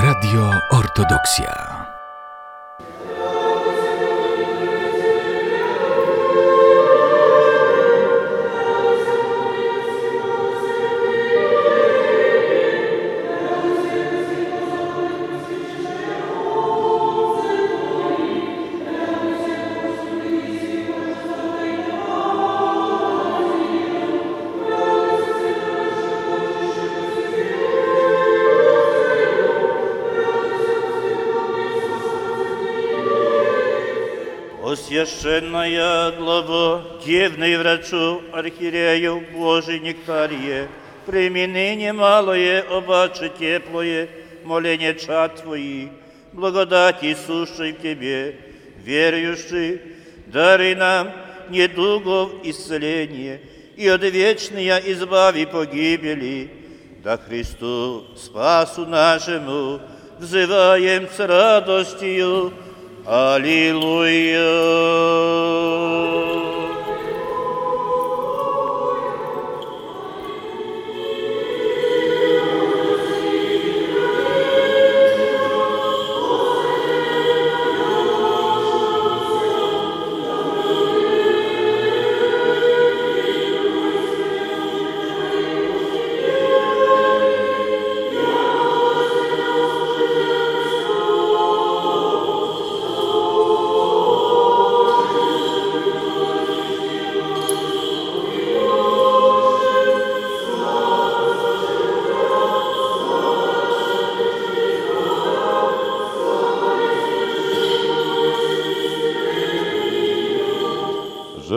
Radio Ortodoksja. О священная глава, дивный врачу архиерею Божий Нектарие, прими ныне малое, обаче теплое, моление чад Твои, благодати сущей в Тебе, верующий, дари нам недугов исцеление и от вечная избави погибели, да Христу спасу нашему взываем с радостью, Аллилуйя.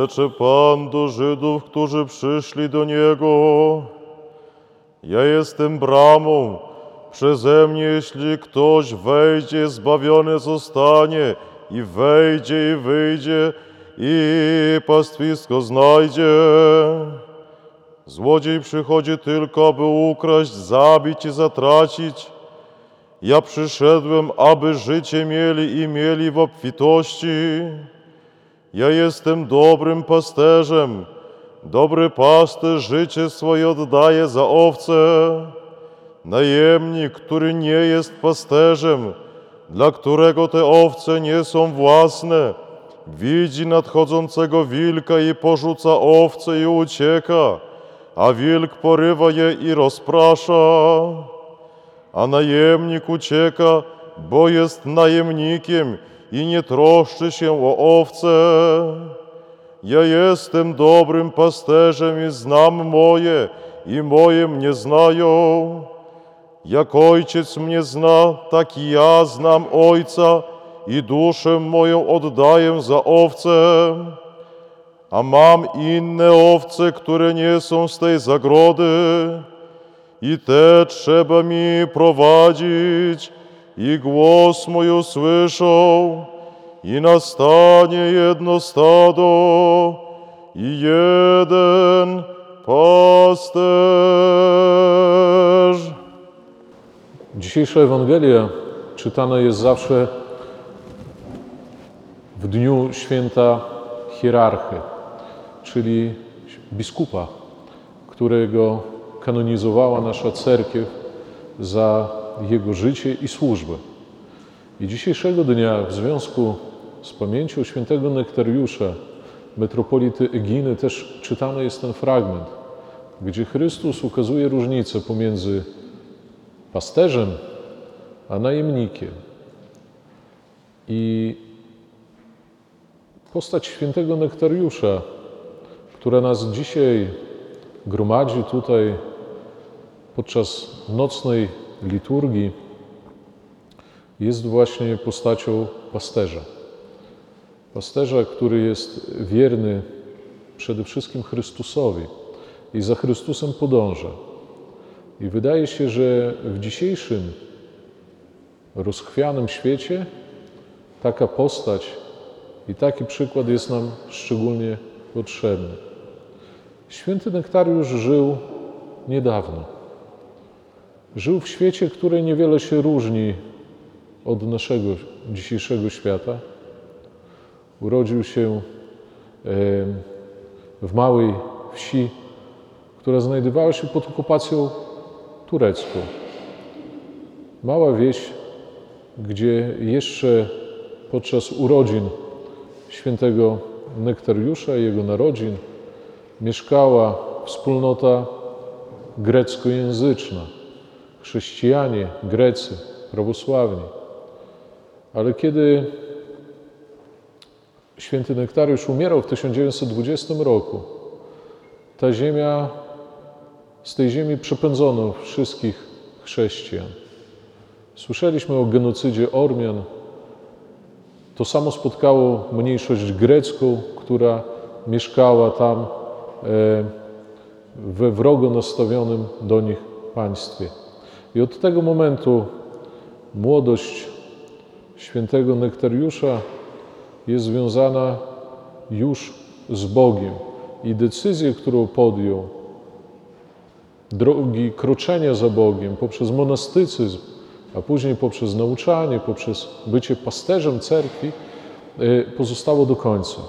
Rzeczy Pan do Żydów, którzy przyszli do Niego. Ja jestem bramą. Przeze mnie, jeśli ktoś wejdzie, zbawiony zostanie i wejdzie i wyjdzie i pastwisko znajdzie. Złodziej przychodzi tylko, aby ukraść, zabić i zatracić. Ja przyszedłem, aby życie mieli i mieli w obfitości. Ja jestem dobrym pasterzem. Dobry pasterz życie swoje oddaje za owce. Najemnik, który nie jest pasterzem, dla którego te owce nie są własne, widzi nadchodzącego wilka i porzuca owce i ucieka, a wilk porywa je i rozprasza. A najemnik ucieka, bo jest najemnikiem i nie troszczy się o owce. Ja jestem dobrym pasterzem i znam moje, i moje mnie znają. Jak ojciec mnie zna, tak i ja znam ojca i duszę moją oddaję za owce. A mam inne owce, które nie są z tej zagrody, i te trzeba mi prowadzić i głos mój usłyszą, i nastanie jedno stado i jeden pasterz. Dzisiejsza Ewangelia czytana jest zawsze w dniu święta hierarchy, czyli biskupa, którego kanonizowała nasza cerkiew za jego życie i służbę. I dzisiejszego dnia w związku z pamięcią świętego Nektariusza, metropolity Eginy, też czytany jest ten fragment, gdzie Chrystus ukazuje różnicę pomiędzy pasterzem a najemnikiem. I postać świętego Nektariusza, która nas dzisiaj gromadzi tutaj podczas nocnej liturgii, jest właśnie postacią pasterza. Pasterza, który jest wierny przede wszystkim Chrystusowi i za Chrystusem podąża. I wydaje się, że w dzisiejszym rozchwianym świecie taka postać i taki przykład jest nam szczególnie potrzebny. Święty Nektariusz żył niedawno. Żył w świecie, który niewiele się różni od naszego dzisiejszego świata. Urodził się w małej wsi, która znajdowała się pod okupacją turecką. Mała wieś, gdzie jeszcze podczas urodzin świętego Nektariusza i jego narodzin mieszkała wspólnota greckojęzyczna, chrześcijanie, Grecy, prawosławni. Ale kiedy święty Nektariusz umierał w 1920 roku, ta ziemia, z tej ziemi przepędzono wszystkich chrześcijan. Słyszeliśmy o genocydzie Ormian. To samo spotkało mniejszość grecką, która mieszkała tam e, we wrogo nastawionym do nich państwie. I od tego momentu młodość świętego Nektariusza jest związana już z Bogiem i decyzję, którą podjął, drogi kroczenia za Bogiem poprzez monastycyzm, a później poprzez nauczanie, poprzez bycie pasterzem cerkwi, y, pozostało do końca.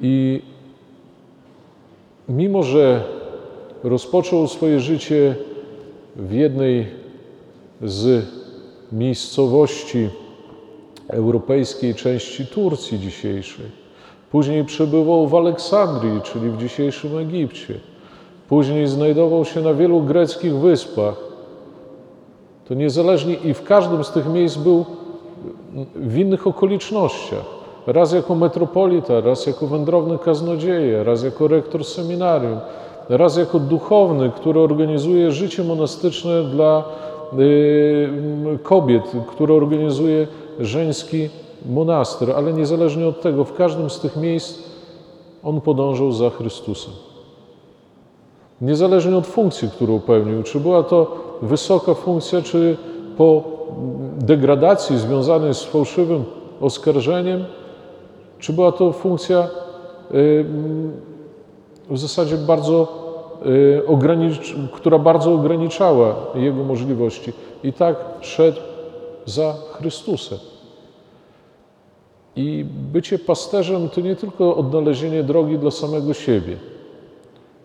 I mimo, że rozpoczął swoje życie w jednej z miejscowości europejskiej części Turcji dzisiejszej, później przebywał w Aleksandrii, czyli w dzisiejszym Egipcie, później znajdował się na wielu greckich wyspach, to niezależnie i w każdym z tych miejsc był w innych okolicznościach. Raz jako metropolita, raz jako wędrowny kaznodzieje, raz jako rektor seminarium, raz jako duchowny, który organizuje życie monastyczne dla y, kobiet, który organizuje żeński monaster, ale niezależnie od tego, w każdym z tych miejsc on podążał za Chrystusem. Niezależnie od funkcji, którą pełnił, czy była to wysoka funkcja, czy po degradacji związanej z fałszywym oskarżeniem, czy była to funkcja w zasadzie bardzo y, która bardzo ograniczała jego możliwości. I tak szedł za Chrystusem. I bycie pasterzem to nie tylko odnalezienie drogi dla samego siebie,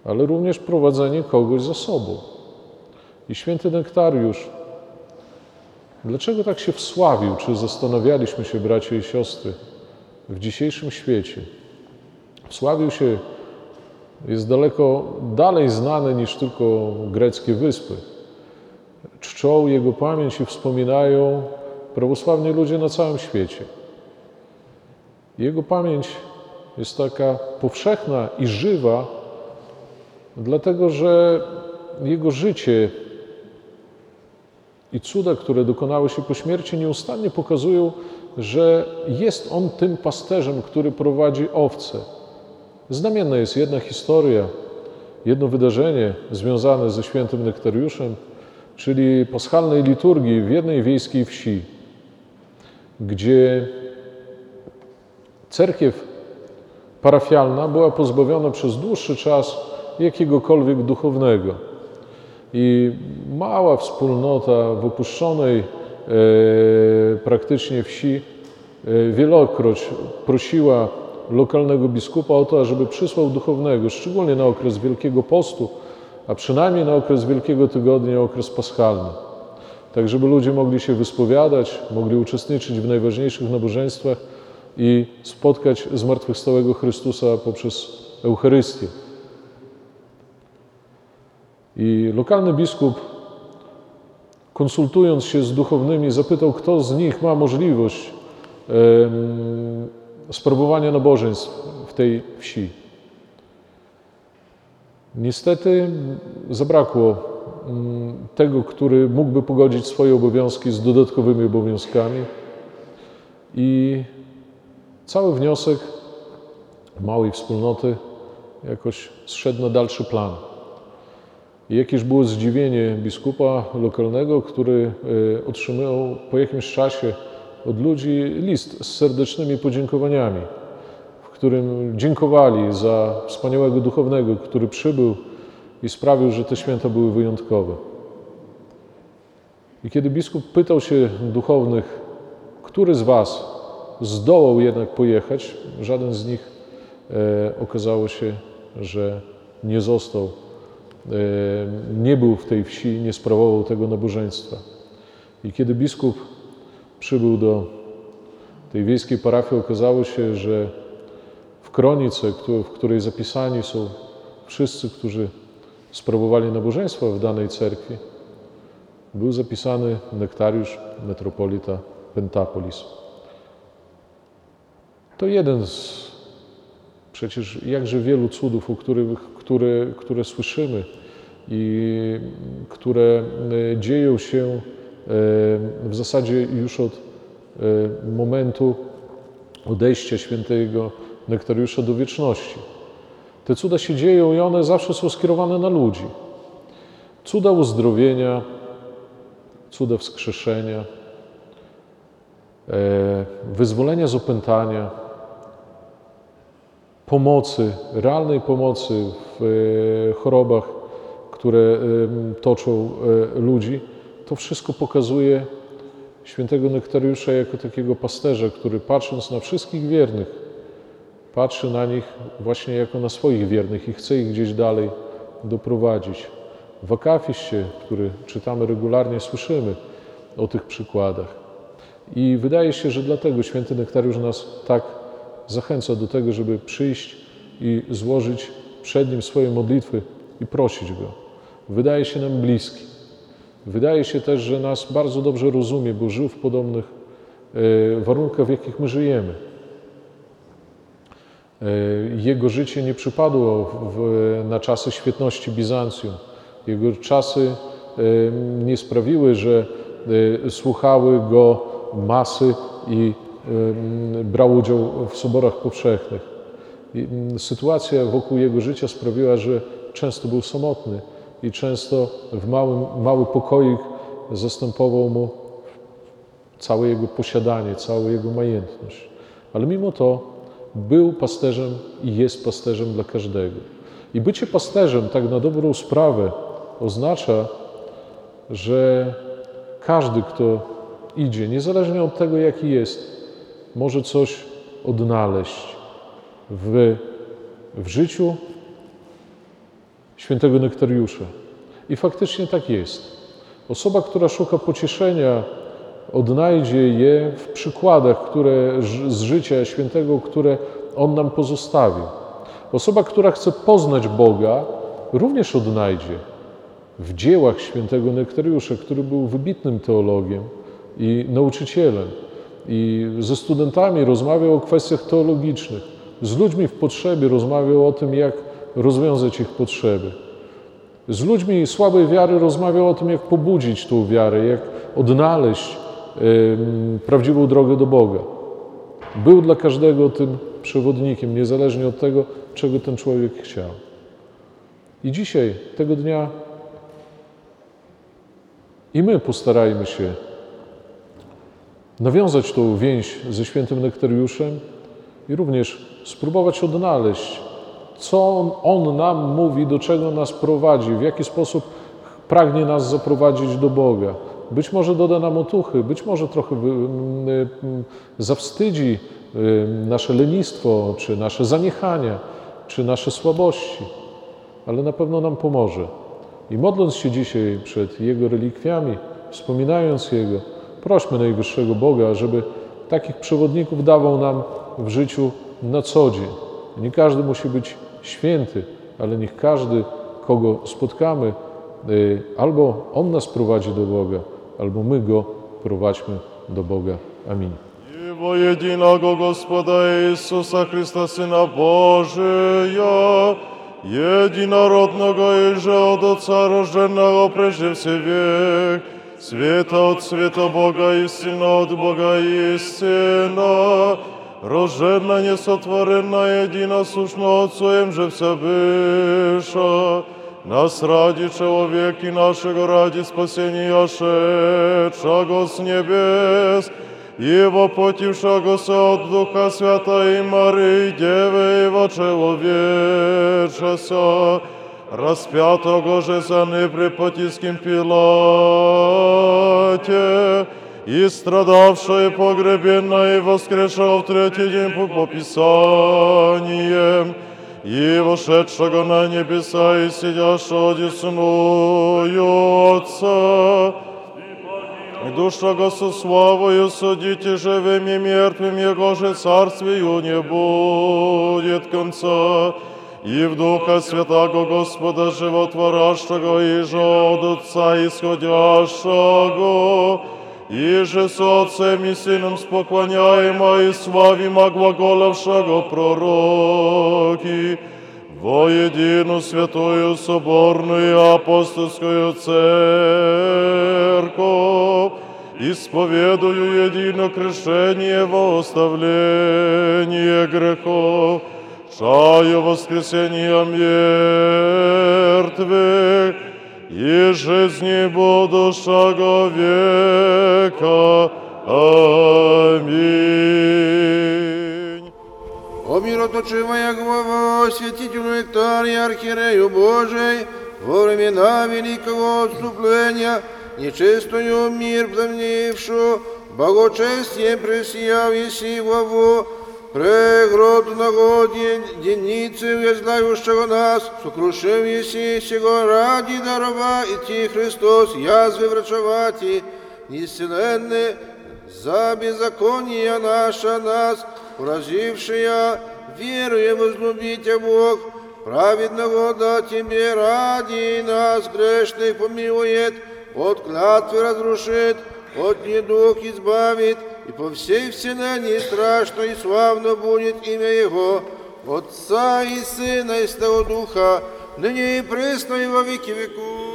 ale również prowadzenie kogoś za sobą. I święty Nektariusz, dlaczego tak się wsławił? Czy zastanawialiśmy się, bracia i siostry, w dzisiejszym świecie? Wsławił się, jest daleko dalej znany niż tylko greckie wyspy. Czczą jego pamięć i wspominają prawosławni ludzie na całym świecie. Jego pamięć jest taka powszechna i żywa, dlatego że jego życie i cuda, które dokonały się po śmierci, nieustannie pokazują, że jest on tym pasterzem, który prowadzi owce. Znamienna jest jedna historia, jedno wydarzenie związane ze świętym Nektariuszem, czyli paschalnej liturgii w jednej wiejskiej wsi, gdzie cerkiew parafialna była pozbawiona przez dłuższy czas jakiegokolwiek duchownego. I mała wspólnota w opuszczonej e, praktycznie wsi e, wielokroć prosiła lokalnego biskupa o to, żeby przysłał duchownego, szczególnie na okres Wielkiego Postu, a przynajmniej na okres Wielkiego Tygodnia, okres paschalny. Tak, żeby ludzie mogli się wyspowiadać, mogli uczestniczyć w najważniejszych nabożeństwach i spotkać zmartwychwstałego Chrystusa poprzez Eucharystię. I lokalny biskup, konsultując się z duchownymi, zapytał, kto z nich ma możliwość sprawowania nabożeństw w tej wsi. Niestety zabrakło mm, tego, który mógłby pogodzić swoje obowiązki z dodatkowymi obowiązkami. I cały wniosek małej wspólnoty jakoś zszedł na dalszy plan. I jakież było zdziwienie biskupa lokalnego, który e, otrzymał po jakimś czasie od ludzi list z serdecznymi podziękowaniami, w którym dziękowali za wspaniałego duchownego, który przybył i sprawił, że te święta były wyjątkowe. I kiedy biskup pytał się duchownych, który z Was zdołał jednak pojechać, żaden z nich e, okazało się, że nie został, e, nie był w tej wsi, nie sprawował tego nabożeństwa. I kiedy biskup przybył do tej wiejskiej parafii, okazało się, że w kronice, w której zapisani są wszyscy, którzy sprawowali nabożeństwo w danej cerkwi, był zapisany nektariusz metropolita Pentapolis. To jeden z przecież jakże wielu cudów, o których, które, które słyszymy i które e, dzieją się w zasadzie już od e, momentu odejścia świętego Nektariusza do wieczności. Te cuda się dzieją i one zawsze są skierowane na ludzi. Cuda uzdrowienia, cuda wskrzeszenia, e, wyzwolenia z opętania, pomocy, realnej pomocy w e, chorobach, które e, toczą e, ludzi, to wszystko pokazuje świętego Nektariusza jako takiego pasterza, który patrząc na wszystkich wiernych, patrzy na nich właśnie jako na swoich wiernych i chce ich gdzieś dalej doprowadzić. W Akafiście, który czytamy regularnie, słyszymy o tych przykładach. I wydaje się, że dlatego święty Nektariusz nas tak zachęca do tego, żeby przyjść i złożyć przed Nim swoje modlitwy i prosić Go. Wydaje się nam bliski. Wydaje się też, że nas bardzo dobrze rozumie, bo żył w podobnych e, warunkach, w jakich my żyjemy. E, Jego życie nie przypadło w, na czasy świetności Bizancjum. Jego czasy e, nie sprawiły, że słuchały go masy i brał udział w soborach powszechnych. Sytuacja wokół jego życia sprawiła, że często był samotny i często w małym, mały pokoik zastępował mu całe jego posiadanie, całą jego majętność. Ale mimo to był pasterzem i jest pasterzem dla każdego. I bycie pasterzem, tak na dobrą sprawę, oznacza, że każdy, kto idzie, niezależnie od tego, jaki jest, może coś odnaleźć w, w życiu świętego Nektariusza. I faktycznie tak jest. Osoba, która szuka pocieszenia, odnajdzie je w przykładach które, z życia świętego, które on nam pozostawił. Osoba, która chce poznać Boga, również odnajdzie w dziełach świętego Nektariusza, który był wybitnym teologiem i nauczycielem. I ze studentami rozmawiał o kwestiach teologicznych. Z ludźmi w potrzebie rozmawiał o tym, jak rozwiązać ich potrzeby. Z ludźmi słabej wiary rozmawiał o tym, jak pobudzić tą wiarę, jak odnaleźć prawdziwą drogę do Boga. Był dla każdego tym przewodnikiem, niezależnie od tego, czego ten człowiek chciał. I dzisiaj, tego dnia, i my postarajmy się nawiązać tą więź ze świętym Nektariuszem i również spróbować odnaleźć, co on, on nam mówi, do czego nas prowadzi, w jaki sposób pragnie nas zaprowadzić do Boga. Być może doda nam otuchy, być może trochę zawstydzi y, nasze lenistwo, czy nasze zaniechania, czy nasze słabości, ale na pewno nam pomoże. I modląc się dzisiaj przed Jego relikwiami, wspominając Jego, prośmy Najwyższego Boga, żeby takich przewodników dawał nam w życiu na co dzień. Nie każdy musi być święty, ale niech każdy, kogo spotkamy, y, albo On nas prowadzi do Boga, albo my Go prowadźmy do Boga. Amin. Его единого Господа Иисуса Христа, Сына Божия, единородного и же от Отца рожденного прежде все век, света от света Бога, истина от Бога истина, рождена, несотворена, единосущна Отцоем же вся быша, нас ради человеки нашего, ради спасения шедшего с небес, и воплотившегося от Духа Святой Марии, Девы Его человечеся, распятого же за непрепотиским Пилате, и страдавшая, погребенная и воскресшего в третий день по, Писаниям, и вошедшего на небеса и сидящего одесную Отца, душа го со славою судите живым и мертвым, Его же царствию не будет конца. И в Духа Святаго Господа Животворящего, и Отца исходящего, и же с Отцем и Сыном споклоняемо и славимо глаголавшего пророки, во едину святую соборную апостольскую церковь, исповедую едино крещение во оставление грехов, шаю воскресения мертвых и жизни будущего века. Аминь. О мироточивая глава, святителю Нектария, архиерею Божий, во времена великого отступления, нечистую мир племнившу, благочестием пресияв еси главу, прегродного деницы уязвляющего нас, сокрушив еси сего ради дарова, идти Христос, язвы врачевати, неисцеленны, за беззаконие наша нас, поразившая, веруя возлюбите Бог, праведного да Тебе ради нас грешных помилует, от клятвы разрушит, от недуг избавит, и по всей вселенной страшно и славно будет имя Его, Отца и Сына и Святого Духа, ныне и пресно и во веки веков.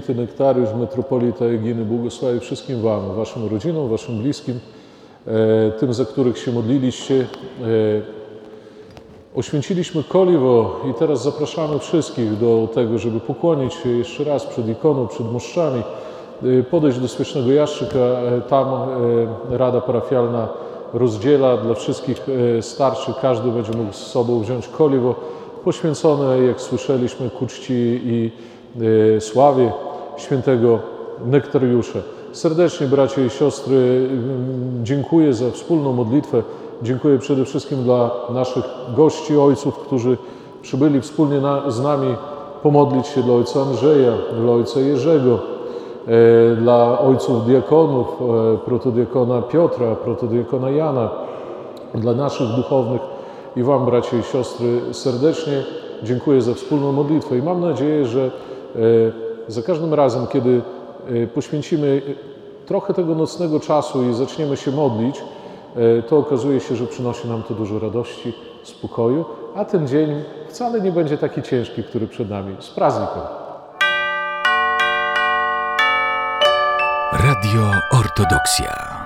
Święty nektariusz metropolita Eginy błogosławi wszystkim Wam, Waszym rodzinom, Waszym bliskim, e, tym, za których się modliliście. E, Oświęciliśmy Koliwo i teraz zapraszamy wszystkich do tego, żeby pokłonić się jeszcze raz przed ikoną, przed moszczami, e, podejść do Świecznego Jaszczyka. Tam Rada Parafialna rozdziela dla wszystkich starszych. Każdy będzie mógł z sobą wziąć Koliwo poświęcone, jak słyszeliśmy, ku czci i sławie świętego Nektariusza. Serdecznie, bracia i siostry, mm, dziękuję za wspólną modlitwę. Dziękuję przede wszystkim dla naszych gości, ojców, którzy przybyli wspólnie na, z nami pomodlić się dla ojca Andrzeja, dla ojca Jerzego, e, dla ojców diakonów, e, protodiakona Piotra, protodiakona Jana, dla naszych duchownych i Wam, bracia i siostry, serdecznie dziękuję za wspólną modlitwę i mam nadzieję, że e, za każdym razem, kiedy e, poświęcimy trochę tego nocnego czasu i zaczniemy się modlić, e, to okazuje się, że przynosi nam to dużo radości, spokoju, a ten dzień wcale nie będzie taki ciężki, który przed nami. Z praznikiem! Radio Ortodoksja.